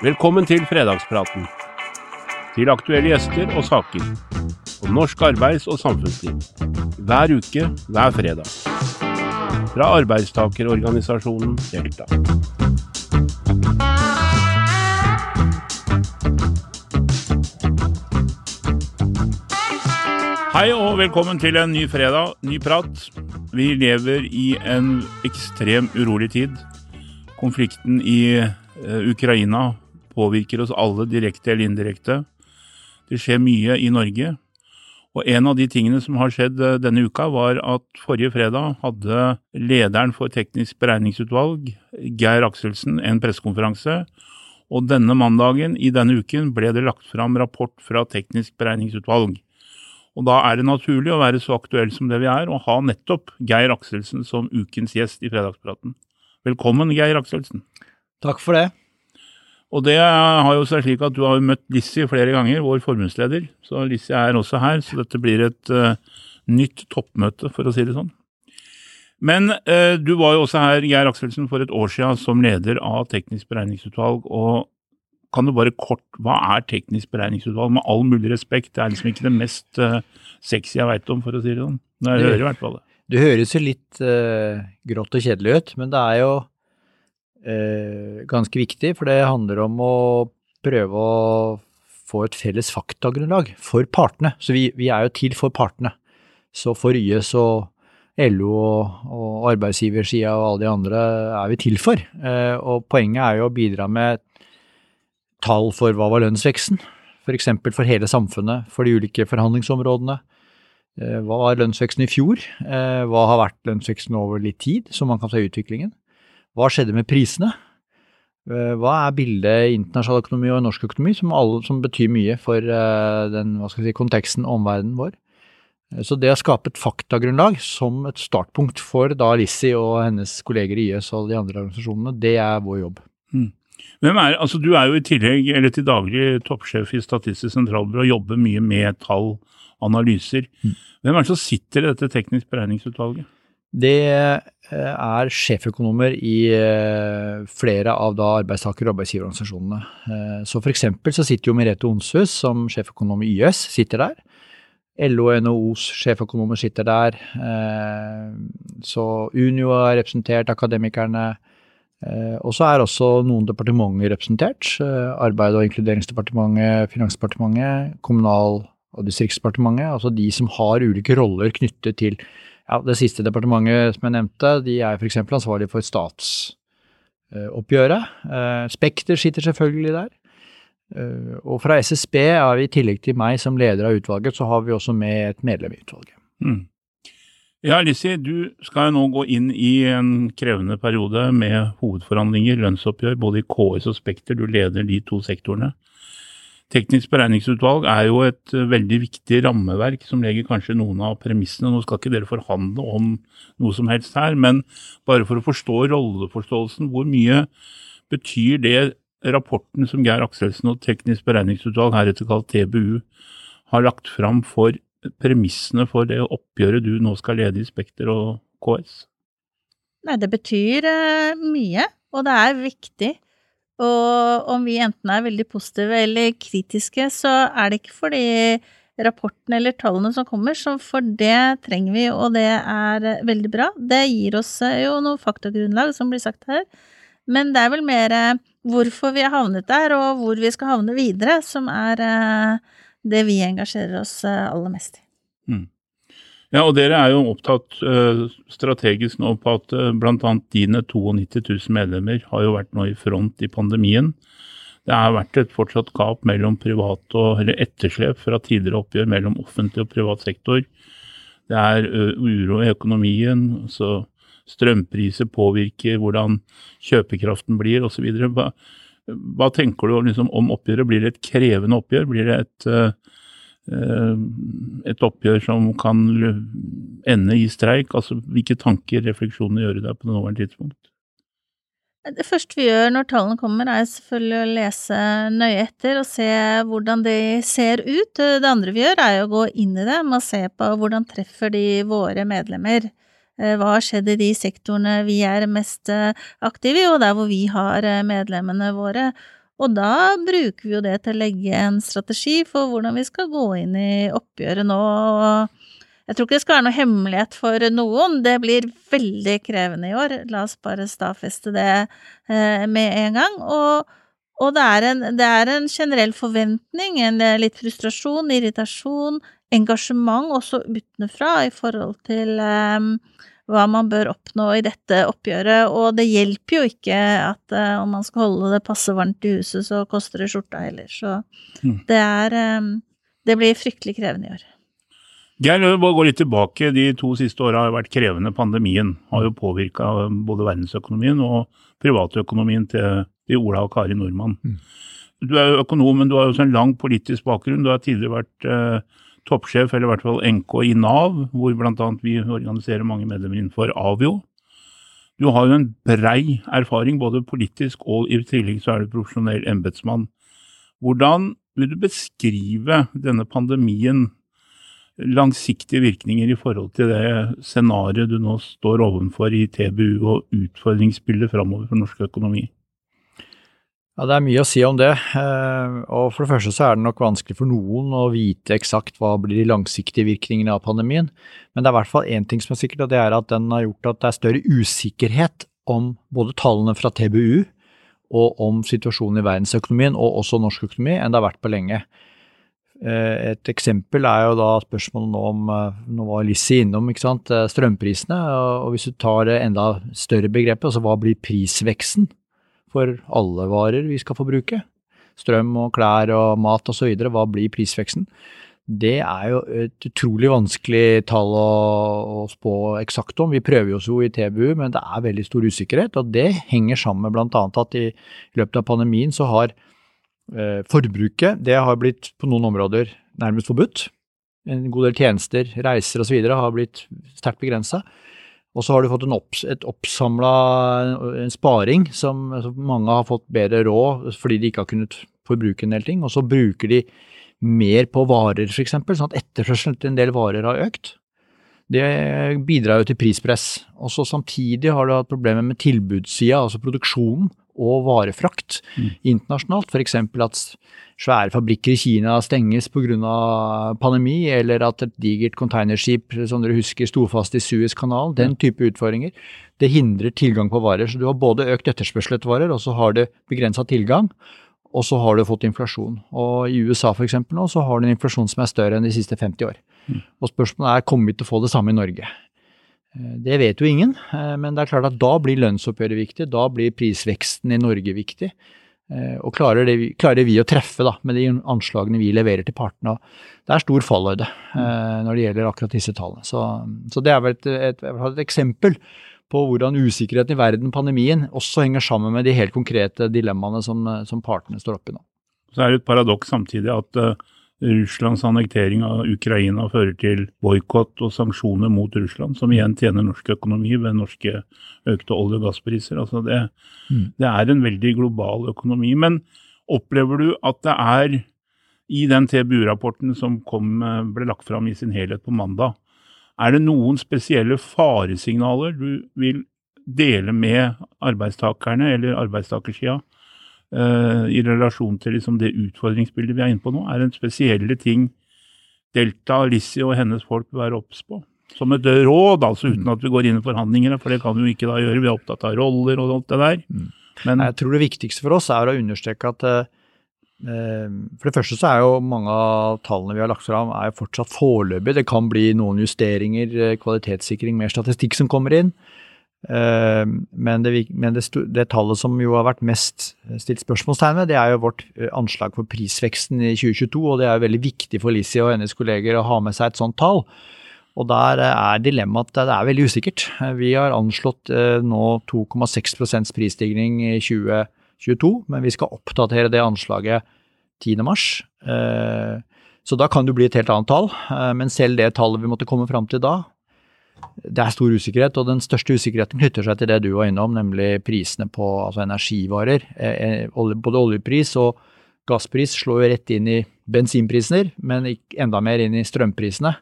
Velkommen til fredagspraten. Til aktuelle gjester og saker. Om norsk arbeids- og samfunnsliv. Hver uke, hver fredag. Fra arbeidstakerorganisasjonen Delta. Hei og velkommen til en ny fredag, ny prat. Vi lever i en ekstrem urolig tid. Konflikten i eh, Ukraina påvirker oss alle direkte eller indirekte. Det skjer mye i Norge. Og en av de tingene som har skjedd eh, denne uka, var at forrige fredag hadde lederen for Teknisk beregningsutvalg, Geir Akselsen, en pressekonferanse. Og denne mandagen i denne uken ble det lagt fram rapport fra Teknisk beregningsutvalg. Og da er det naturlig å være så aktuell som det vi er, og ha nettopp Geir Akselsen som ukens gjest i Fredagspraten. Velkommen, Geir Akselsen. Takk for det. Og det har jo seg slik at du har møtt Lissi flere ganger, vår forbundsleder. Så Lissi er også her, så dette blir et uh, nytt toppmøte, for å si det sånn. Men uh, du var jo også her, Geir Akselsen, for et år siden som leder av Teknisk beregningsutvalg. og kan du bare kort, Hva er teknisk beregningsutvalg? Med all mulig respekt, det er liksom ikke det mest uh, sexy jeg veit om, for å si det sånn. Når jeg hører i hvert fall det. Det høres jo litt grått og kjedelig ut, men det er jo uh, ganske viktig, for det handler om å prøve å få et felles faktagrunnlag for partene. Så vi, vi er jo til for partene. Så for YS og LO og, og arbeidsgiversida og alle de andre er vi til for. og poenget er jo å bidra med tall for hva var lønnsveksten, f.eks. For, for hele samfunnet, for de ulike forhandlingsområdene. Hva var lønnsveksten i fjor? Hva har vært lønnsveksten over litt tid, så man kan se utviklingen? Hva skjedde med prisene? Hva er bildet i internasjonal økonomi og norsk økonomi, som, alle, som betyr mye for den hva skal si, konteksten og omverdenen vår? Så det å skape et faktagrunnlag som et startpunkt for da Lissi og hennes kolleger i YS og de andre organisasjonene, det er vår jobb. Mm. Hvem er, altså Du er jo i tillegg, eller til daglig toppsjef i Statistisk sentralbyrå og jobber mye med tall, analyser. Mm. Hvem er det som sitter i dette teknisk beregningsutvalget? Det er sjeføkonomer i flere av da arbeidstaker- og arbeidsgiverorganisasjonene. Så for eksempel så sitter jo Merete Onshus som sjeføkonom i YS, sitter der. LO og NHOs sjeføkonomer sitter der. Så Unio er representert, akademikerne. Og så er også noen departementer representert. Arbeid- og inkluderingsdepartementet, Finansdepartementet, Kommunal- og distriktsdepartementet. Altså de som har ulike roller knyttet til ja, det siste departementet som jeg nevnte. De er f.eks. ansvarlig for statsoppgjøret. Spekter sitter selvfølgelig der. Og fra SSB er vi i tillegg til meg som leder av utvalget, så har vi også med et medlem i utvalget. Mm. Ja, Lissi, du skal jo nå gå inn i en krevende periode med hovedforhandlinger, lønnsoppgjør, både i KS og Spekter. Du leder de to sektorene. Teknisk beregningsutvalg er jo et veldig viktig rammeverk som legger kanskje noen av premissene. Nå skal ikke dere forhandle om noe som helst her, men bare for å forstå rolleforståelsen, hvor mye betyr det rapporten som Geir Akselsen og Teknisk beregningsutvalg, heretter kalt TBU, har lagt fram for premissene for det oppgjøret du nå skal lede i Spekter og KS? Nei, det betyr uh, mye, og det er viktig. Og om vi enten er veldig positive eller kritiske, så er det ikke fordi rapporten eller tallene som kommer, så for det trenger vi, og det er veldig bra. Det gir oss jo noe faktagrunnlag, som blir sagt her, men det er vel mer hvorfor vi har havnet der, og hvor vi skal havne videre, som er det vi engasjerer oss aller mest i. Ja, og dere er jo opptatt uh, strategisk nå på at uh, bl.a. dine 92 000 medlemmer har jo vært nå i front i pandemien. Det har vært et fortsatt gap mellom privat og, eller etterslep fra tidligere oppgjør mellom offentlig og privat sektor. Det er uh, uro i økonomien, så strømpriser påvirker hvordan kjøpekraften blir osv. Hva, hva tenker du liksom, om oppgjøret? Blir det et krevende oppgjør? Blir det et et oppgjør som kan ende i streik? Altså, Hvilke tanker, refleksjoner gjør du deg på det nåværende tidspunkt? Det første vi gjør når tallene kommer, er selvfølgelig å lese nøye etter og se hvordan de ser ut. Det andre vi gjør, er å gå inn i dem og se på hvordan treffer de våre medlemmer. Hva har skjedd i de sektorene vi er mest aktive i, og der hvor vi har medlemmene våre. Og da bruker vi jo det til å legge en strategi for hvordan vi skal gå inn i oppgjøret nå. Jeg tror ikke det skal være noe hemmelighet for noen, det blir veldig krevende i år, la oss bare stadfeste det eh, med en gang. Og, og det, er en, det, er en, generell forventning, en litt frustrasjon, irritasjon, engasjement også utenfra i forhold til um, hva man bør oppnå i dette oppgjøret, og det hjelper jo ikke at uh, om man skal holde det passe varmt i huset, så koster det skjorta heller. Så mm. det er um, Det blir fryktelig krevende i år. Geir, bare gå litt tilbake. De to siste åra har vært krevende. Pandemien har jo påvirka både verdensøkonomien og privatøkonomien til, til Ola og Kari Nordmann. Mm. Du er jo økonom, men du har jo også en lang politisk bakgrunn. Du har tidligere vært eh, toppsjef, eller i hvert fall NK i Nav, hvor bl.a. vi organiserer mange medlemmer innenfor Avio. Du har jo en brei erfaring, både politisk og i tillegg så er du profesjonell embetsmann. Hvordan vil du beskrive denne pandemien, langsiktige virkninger i forhold til det scenarioet du nå står ovenfor i TBU og utfordringsbildet framover for norsk økonomi? Ja, Det er mye å si om det. Eh, og For det første så er det nok vanskelig for noen å vite eksakt hva blir de langsiktige virkningene av pandemien. Men det er i hvert fall én ting som er sikkert, og det er at den har gjort at det er større usikkerhet om både tallene fra TBU og om situasjonen i verdensøkonomien og også norsk økonomi enn det har vært på lenge. Eh, et eksempel er jo da spørsmålet nå om eh, Nå var Lissi innom ikke sant, strømprisene. og Hvis du tar det enda større begrepet, altså hva blir prisveksten? For alle varer vi skal forbruke. Strøm og klær og mat osv. Hva blir prisveksten? Det er jo et utrolig vanskelig tall å, å spå eksakt om. Vi prøver jo så i TBU, men det er veldig stor usikkerhet. Og det henger sammen med bl.a. at i løpet av pandemien så har eh, forbruket det har blitt på noen områder nærmest forbudt. En god del tjenester, reiser osv. har blitt sterkt begrensa. Og så har du fått en opps, et en sparing som, altså mange har fått bedre råd fordi de ikke har kunnet forbruke en del ting. Og så bruker de mer på varer, f.eks., sånn at etterspørselen til en del varer har økt. Det bidrar jo til prispress. Og så samtidig har du hatt problemer med tilbudssida, altså produksjonen og varefrakt mm. internasjonalt. F.eks. at svære fabrikker i Kina stenges pga. pandemi, eller at et digert containerskip som dere husker sto fast i Suezkanalen. Den type utfordringer. Det hindrer tilgang på varer. Så du har både økt etterspørsel etter varer, og så har du begrensa tilgang. Og så har du fått inflasjon. Og i USA f.eks. nå så har du en inflasjon som er større enn de siste 50 år. Mm. Og spørsmålet er kommer vi til å få det samme i Norge. Eh, det vet jo ingen, eh, men det er klart at da blir lønnsoppgjøret viktig. Da blir prisveksten i Norge viktig. Eh, og klarer, det, klarer vi å treffe da, med de anslagene vi leverer til partene. Det er stor fallhøyde når det gjelder akkurat disse tallene. Så, så det er vel et, et, et, eksempel på hvordan usikkerheten i verden, pandemien, også henger sammen med de helt konkrete dilemmaene som, som partene står oppi nå. Så er det et paradoks samtidig at Russlands annektering av Ukraina fører til boikott og sanksjoner mot Russland, som igjen tjener norsk økonomi ved norske økte olje- og gasspriser. Altså det, mm. det, er en veldig global økonomi. Men opplever du at det er i den TBU-rapporten som kom, ble lagt fram i sin helhet på mandag, er det noen spesielle faresignaler du vil dele med arbeidstakerne eller arbeidstakersida i relasjon til liksom det utfordringsbildet vi er inne på nå? Er en spesielle ting Delta, Lissi og hennes folk bør være obs på? Som et råd, altså uten at vi går inn i forhandlinger, for det kan vi jo ikke da gjøre. Vi er opptatt av roller og alt det der. Mm. Men, jeg tror det viktigste for oss er å understreke at uh, for det første så er jo mange av tallene vi har lagt fram er jo fortsatt foreløpige. Det kan bli noen justeringer, kvalitetssikring, mer statistikk som kommer inn. Eh, men, det, men det, det, tallet som jo har vært mest stilt spørsmålstegn ved, det er jo vårt eh, anslag for prisveksten i 2022. Og det er jo veldig viktig for Lizzie og hennes kolleger å ha med seg et sånt tall. Og der eh, er dilemmaet at det er veldig usikkert. Vi har anslått nå 2,6% prisstigning i 2022, men vi skal oppdatere det anslaget 10.3. Så da kan det bli et helt annet tall. Men selv det tallet vi måtte komme fram til da, det er stor usikkerhet, og den største usikkerheten knytter seg til det du var innom, nemlig prisene på altså energivarer. Eh, eh, både oljepris og gasspris slår jo rett inn i bensinpriser, men enda mer inn i strømprisene.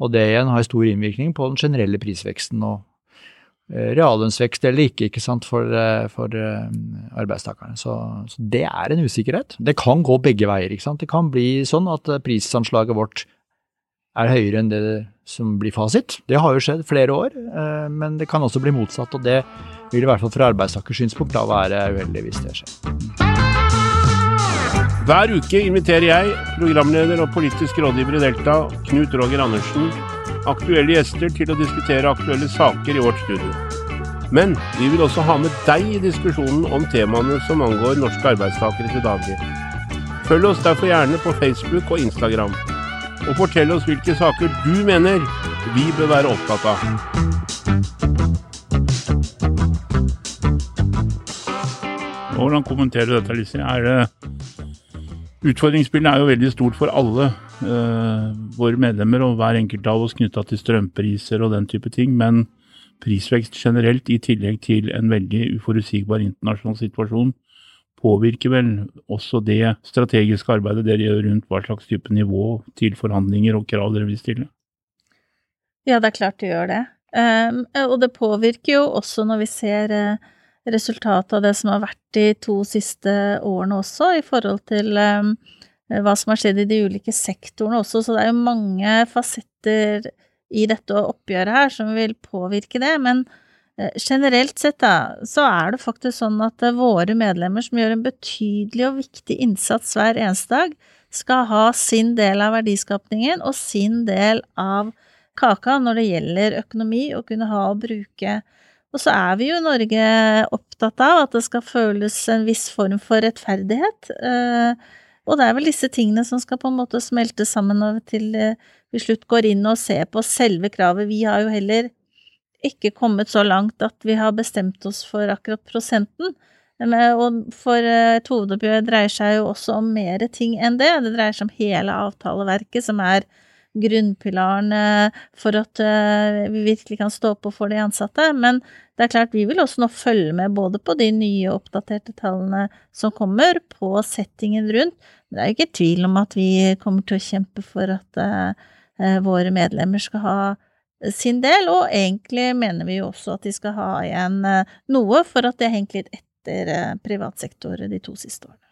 Og det igjen har stor innvirkning på den generelle prisveksten. Og eh, reallønnsvekst eller ikke, ikke sant, for, for arbeidstakerne. Så, så, det er en usikkerhet. Det kan gå begge veier. ikke sant. Det kan bli sånn at prisanslaget vårt er høyere enn det som blir fasit. Det har jo skjedd flere år, men det kan også bli motsatt. og det vil i hvert fall fra arbeidstakers synspunkt da være uheldig hvis det skjer. Hver uke inviterer jeg, programleder og politisk rådgiver i Delta, Knut Roger Andersen, aktuelle gjester til å diskutere aktuelle saker i vårt studio. Men vi vil også ha med deg i diskusjonen om temaene som angår norske arbeidstakere til daglig. Følg oss derfor gjerne på Facebook og Instagram, og fortell oss hvilke saker du mener vi bør være opptatt av. Hvordan kommenterer du dette, Lise? Det Utfordringsbildet er jo veldig stort for alle uh, våre medlemmer og hver enkelt av oss knytta til strømpriser og den type ting. Men prisvekst generelt, i tillegg til en veldig uforutsigbar internasjonal situasjon, påvirker vel også det strategiske arbeidet dere gjør rundt hva slags type nivå til forhandlinger og krav dere vil stille? Ja, det er klart det gjør det. Um, og det påvirker jo også når vi ser uh, resultatet av det som har vært de to siste årene også, i forhold til um, hva som har skjedd i de ulike sektorene også. Så det er jo mange fasetter i dette oppgjøret her som vil påvirke det. Men generelt sett da, så er det faktisk sånn at uh, våre medlemmer som gjør en betydelig og viktig innsats hver eneste dag, skal ha sin del av verdiskapningen og sin del av kaka når det gjelder økonomi, og kunne ha og bruke og så er vi jo i Norge opptatt av at det skal føles en viss form for rettferdighet. Eh, og det er vel disse tingene som skal på en måte smelte sammen til eh, vi slutt går inn og ser på selve kravet. Vi har jo heller ikke kommet så langt at vi har bestemt oss for akkurat prosenten. Og for eh, et hovedoppgjør dreier seg jo også om mer ting enn det. Det dreier seg om hele avtaleverket, som er grunnpilaren for at eh, vi virkelig kan stå på for de ansatte. Men det er klart vi vil også nå følge med både på de nye oppdaterte tallene som kommer, på settingen rundt. Men det er jo ikke tvil om at vi kommer til å kjempe for at uh, våre medlemmer skal ha sin del, og egentlig mener vi jo også at de skal ha igjen uh, noe for at det har hengt litt etter uh, privat sektor de to siste årene.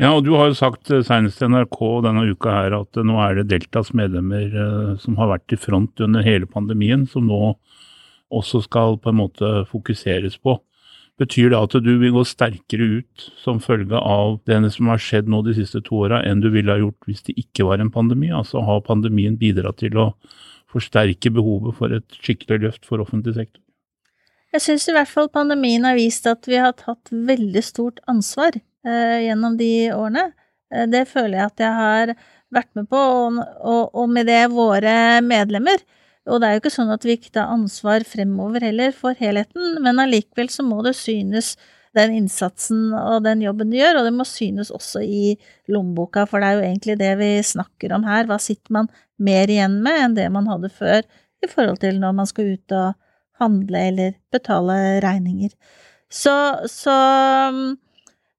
Ja, og du har jo sagt eh, senest til NRK denne uka her at eh, nå er det Deltas medlemmer eh, som har vært i front under hele pandemien, som nå også skal på en måte fokuseres på. Betyr det at du vil gå sterkere ut som følge av det som har skjedd nå de siste to åra, enn du ville ha gjort hvis det ikke var en pandemi? Altså har pandemien bidratt til å forsterke behovet for et skikkelig løft for offentlig sektor? Jeg syns i hvert fall pandemien har vist at vi har tatt veldig stort ansvar eh, gjennom de årene. Eh, det føler jeg at jeg har vært med på, og, og, og, med det våre medlemmer. Og det er jo ikke sånn at vi ikke tar ansvar fremover heller for helheten, men allikevel så må det synes den innsatsen og den jobben du gjør, og det må synes også i lommeboka, for det er jo egentlig det vi snakker om her. Hva sitter man mer igjen med enn det man hadde før, i forhold til når man skal ut og handle eller betale regninger. Så, så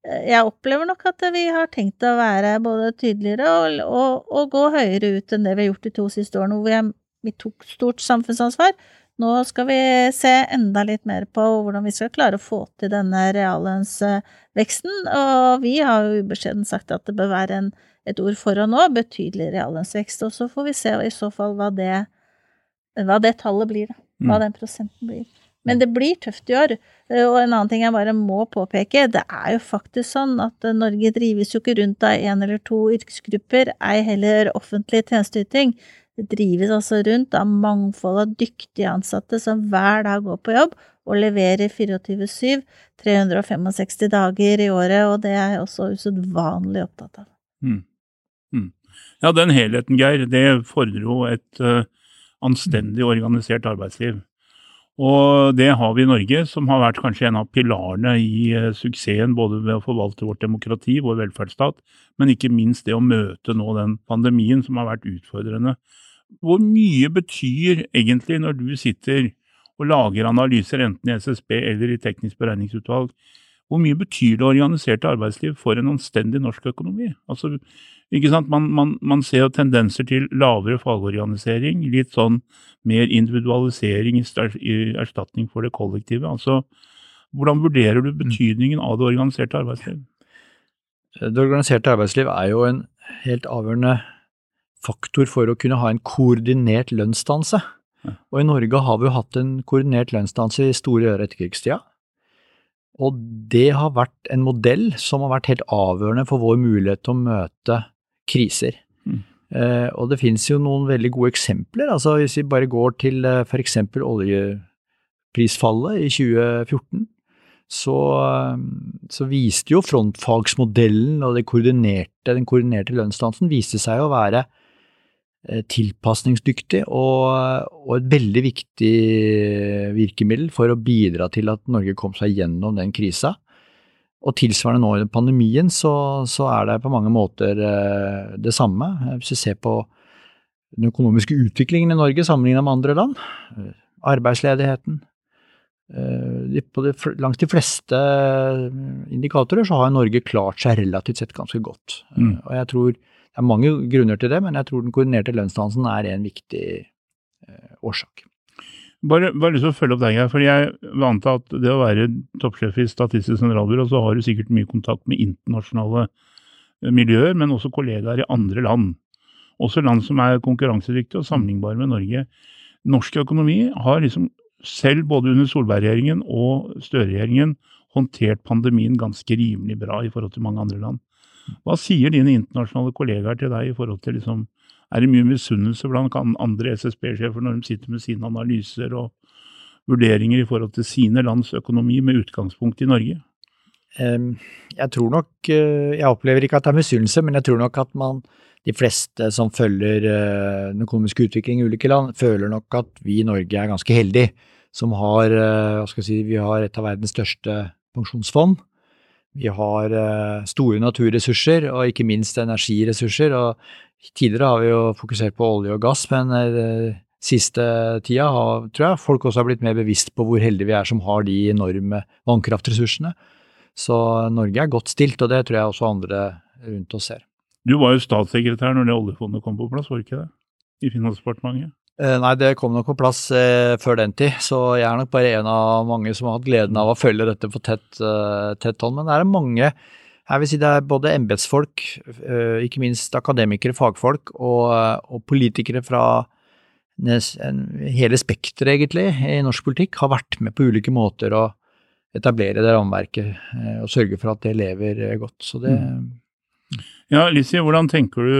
jeg opplever nok at vi har tenkt å være både tydeligere og, og, og, gå høyere ut enn det vi har gjort de to siste årene, hvor vi, vi, tok stort samfunnsansvar. Nå skal vi se enda litt mer på hvordan vi skal klare å få til denne reallønnsveksten, og vi har jo ubeskjeden sagt at det bør være en, et ord foran nå, betydelig reallønnsvekst, og så får vi se i så fall hva det, hva det tallet blir, hva mm. den prosenten blir. Men det blir tøft i år. Eh, og en annen ting jeg bare må påpeke, det er jo faktisk sånn at eh, Norge drives jo ikke rundt av én eller to yrkesgrupper, ei heller offentlig tjenesteyting. Det drives altså rundt av mangfold av dyktige ansatte som hver dag går på jobb og leverer 24-7, 365 dager i året, og det er jeg også usedvanlig opptatt av. Mm. Ja, den helheten, Geir, det fordrer jo et uh, anstendig organisert arbeidsliv. Og det har vi i Norge, som har vært kanskje en av pilarene i uh, suksessen både ved å forvalte vårt demokrati, vår velferdsstat, men ikke minst det å møte nå den pandemien som har vært utfordrende. Hvor mye betyr egentlig når du sitter og lager analyser enten i SSB eller i Teknisk beregningsutvalg, hvor mye betyr det organiserte arbeidsliv for en anstendig norsk økonomi? Altså, ikke sant? Man, man, man ser jo tendenser til lavere fagorganisering, litt sånn mer individualisering i, i erstatning for det kollektive. Altså, hvordan vurderer du betydningen av det organiserte arbeidsliv? Det organiserte arbeidsliv er jo en helt avgjørende faktor for å kunne ha en koordinert lønnsdannelse. Og i Norge har vi jo hatt en koordinert lønnsdannelse i store deler av etterkrigstida. Og det har vært en modell som har vært helt avgjørende for vår mulighet til å møte kriser. Mm. Eh, og det finnes jo noen veldig gode eksempler. altså Hvis vi bare går til eh, f.eks. oljeprisfallet i 2014, så, eh, så, viste jo frontfagsmodellen og koordinerte, den koordinerte lønnsdansen viste seg å være Eh, tilpasningsdyktig og, og, et veldig viktig virkemiddel for å bidra til at Norge kom seg gjennom den krisa. Og tilsvarende nå i pandemien så, så er det på mange måter eh, det samme. Hvis vi ser på den økonomiske utviklingen i Norge sammenlignet med andre land, eh, arbeidsledigheten på de, Langs de fleste indikatorer så har Norge klart seg relativt sett ganske godt. Mm. Og jeg tror det er mange grunner til det, men jeg tror den koordinerte lønnsdannelsen er en viktig eh, årsak. Bare, bare lyst til å følge opp deg her, for jeg vant til at det å være toppsjef i Statistisk sentralbyrå, så har du sikkert mye kontakt med internasjonale eh, miljøer, men også kollegaer i andre land. Også land som er konkurransedyktige og sammenlignbare med Norge. Norsk økonomi har liksom selv både under Solberg-regjeringen og Støre-regjeringen håndtert pandemien ganske rimelig bra i forhold til mange andre land. Hva sier dine internasjonale kollegaer til deg i forhold til liksom Er det mye misunnelse blant andre SSB-sjefer når de sitter med sine analyser og vurderinger i forhold til sine lands økonomi med utgangspunkt i Norge? Jeg tror nok eh, Jeg opplever ikke at det er misunnelse, men jeg tror nok at man de fleste som følger eh, den økonomiske utviklingen i ulike land, føler nok at vi i Norge er ganske heldige som har, eh, hva skal jeg si, vi har et av verdens største pensjonsfond. Vi har store naturressurser, og ikke minst energiressurser. og Tidligere har vi jo fokusert på olje og gass, men eh, siste tida har, tror jeg folk også har blitt mer bevisst på hvor heldige vi er som har de enorme vannkraftressursene. Så Norge er godt stilt, og det tror jeg også andre rundt oss ser. Du var jo statssekretær når det oljefondet kom på plass, var ikke det? I Finansdepartementet? Eh, nei, det kom nok på plass eh, før den tid, så jeg er nok bare en av mange som har hatt gleden av å følge dette på tett, tett hånd. Men det er mange, jeg vil si det er både embetsfolk, uh, ikke minst akademikere, fagfolk, og, og politikere fra hele spekteret, egentlig, i norsk politikk, har vært med på ulike måter å etablere det rammeverket uh, og sørge for at det lever godt. Så det mm. Ja, Lissi, hvordan tenker du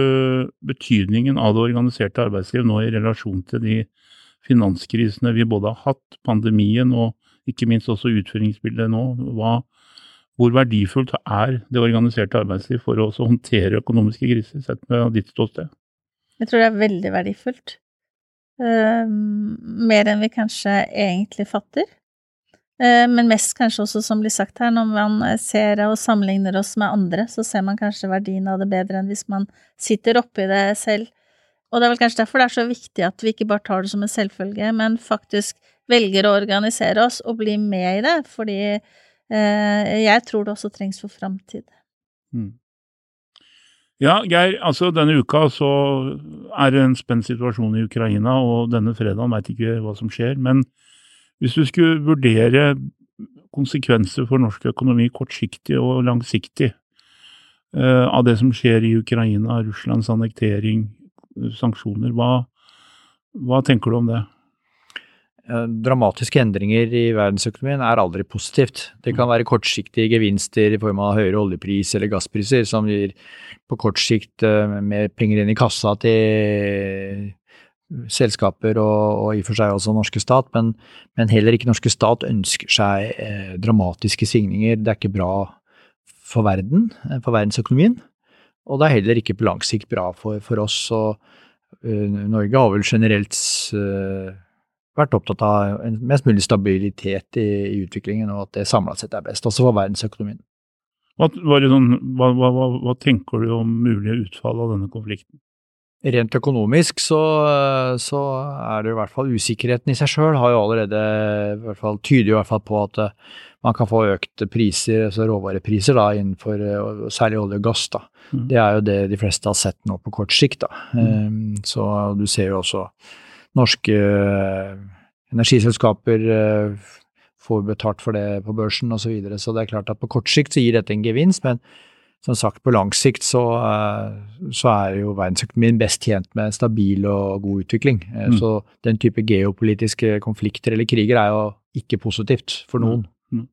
betydningen av det organiserte arbeidsliv nå i relasjon til de finanskrisene vi både har hatt, pandemien og ikke minst også utføringsbildet nå? Hva, hvor verdifullt er det organiserte arbeidsliv for å håndtere økonomiske kriser, sett med ditt ståsted? Jeg tror det er veldig verdifullt. Uh, mer enn vi kanskje egentlig fatter. Eh, men mest kanskje også, som blir sagt her, når man eh, ser og sammenligner oss med andre, så ser man kanskje verdien av det bedre enn hvis man sitter oppi det selv. Og det er vel kanskje derfor det er så viktig at vi ikke bare tar det som en selvfølge, men faktisk velger å organisere oss og bli med i det, fordi jeg tror det også trengs for framtid. Mm. Ja, Geir, altså denne uka så er det en spent situasjon i Ukraina, og denne fredagen veit ikke hva som skjer. men hvis du skulle vurdere konsekvenser for norsk økonomi kortsiktig og langsiktig uh, av det som skjer i Ukraina, Russlands annektering, sanksjoner, hva, hva tenker du om det? Dramatiske endringer i verdensøkonomien er aldri positivt. Det kan være kortsiktige gevinster i form av høyere oljepris eller gasspriser, som gir på kort sikt eh, mer penger inn i kassa til selskaper og, og, i og for seg også norske stat, men, men heller ikke norske stat ønsker seg eh, dramatiske svingninger. Det er ikke bra for verden, eh, for verdensøkonomien, og det er heller ikke på lang sikt bra for, for oss. Og, uh, Norge har vel generelt uh, vært opptatt av en mest mulig stabilitet i, i utviklingen, og at det samla sett er best, også for verdensøkonomien. Hva, sånn, hva, hva, hva, tenker du om mulige utfall av denne konflikten? rent økonomisk så, så, er det i hvert fall usikkerheten i seg sjøl har jo allerede i hvert fall, tyder i hvert fall på at eh, man kan få økte priser, altså råvarepriser da, innenfor eh, særlig olje og gass. da. Mm. Det er jo det de fleste har sett nå på kort sikt. da. Mm. Um, så du ser jo også norske uh, energiselskaper uh, får betalt for det på børsen osv. Så, videre. så det er klart at på kort sikt så gir dette en gevinst, men som sagt, på lang sikt så, eh, så er jo verdensøkonomien best tjent med stabil og god utvikling. Eh, mm. Så den type geopolitiske konflikter eller kriger er jo ikke positivt for noen. Mm. mm.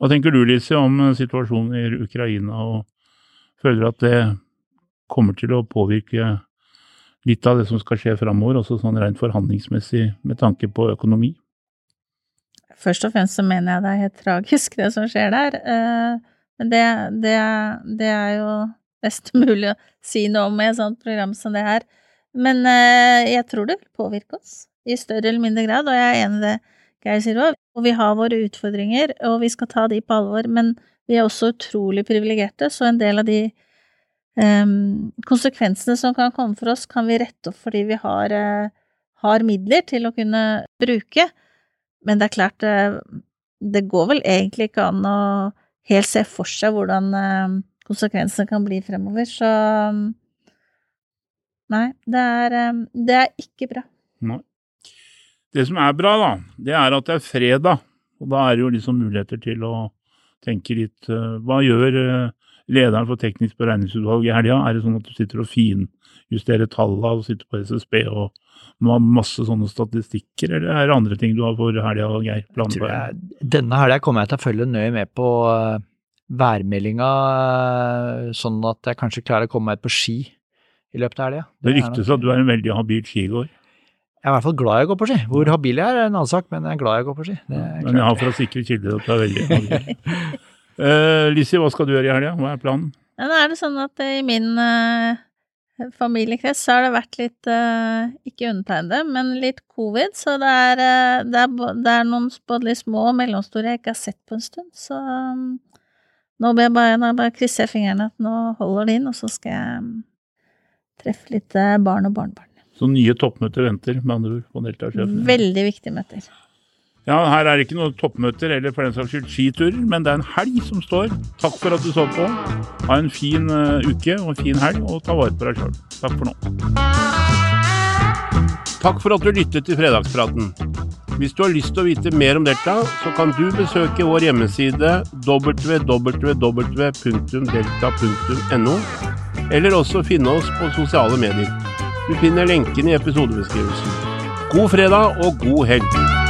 Hva tenker du, Lise, om eh, situasjonen i Ukraina, og føler at det kommer til å påvirke litt av det som skal skje framover, også sånn rent forhandlingsmessig med tanke på økonomi? Først og fremst så mener jeg det er helt tragisk, det som skjer der. Uh, men det, det, det, er jo best mulig å si noe om i et sånt program som det her. Men eh, jeg tror det vil påvirke oss i større eller mindre grad, og jeg er enig i det Geir sier òg. Og vi har våre utfordringer, og vi skal ta de på alvor, men vi er også utrolig privilegerte, så en del av de konsekvensene som kan komme for oss, kan vi rette opp fordi vi har, uh, har midler til å kunne bruke. Men det er klart, uh, det går vel egentlig ikke an å helt se for seg hvordan eh, konsekvensene kan bli fremover. Så nei, det er, eh, det er ikke bra. Nei. Det som er bra, da, det er at det er fredag. Og da er det jo liksom muligheter til å tenke litt Hva gjør lederen for teknisk beregningsutvalg i helga? Er det sånn at du sitter og finjusterer tallene og sitter på SSB og må ha masse sånne statistikker, eller er det andre ting du har for helga, Geir? Jeg, denne helga kommer jeg til å følge nøye med på uh, værmeldinga, uh, sånn at jeg kanskje klarer å komme meg ut på ski i løpet av helga. Det, det ryktes at du er en veldig habil skigåer. Jeg er i hvert fall glad jeg går på ski. Hvor habil jeg er, er en annen sak, men jeg er glad jeg går på ski. men jeg har fra sikre kilder at du er veldig habil. Uh, Lissi, hva skal du gjøre i helga? Hva er planen? Ja, nå er det sånn at i min uh, familiekrets så har det vært litt uh, Ikke undertegnede, men litt covid. Så det er, det er, det er noen både litt små og mellomstore jeg ikke har sett på en stund. Så um, nå ber jeg bare, bare krysse fingrene at nå holder det inn, og så skal jeg um, treffe litt barn og barnebarn. Så nye toppmøter venter, med andre ord, på? Veldig viktige møter. Ja, her er det ikke noen toppmøter eller for den saks skyld skiturer, men det er en helg som står. Takk for at du så på. Ha en fin uh, uke og en fin helg, og ta vare på deg sjøl. Takk for nå. Takk for at du lyttet til Fredagspraten. Hvis du har lyst til å vite mer om Delta, så kan du besøke vår hjemmeside www.delta.no, eller også finne oss på sosiale medier. Du finner lenken i episodebeskrivelsen. God fredag og god helg!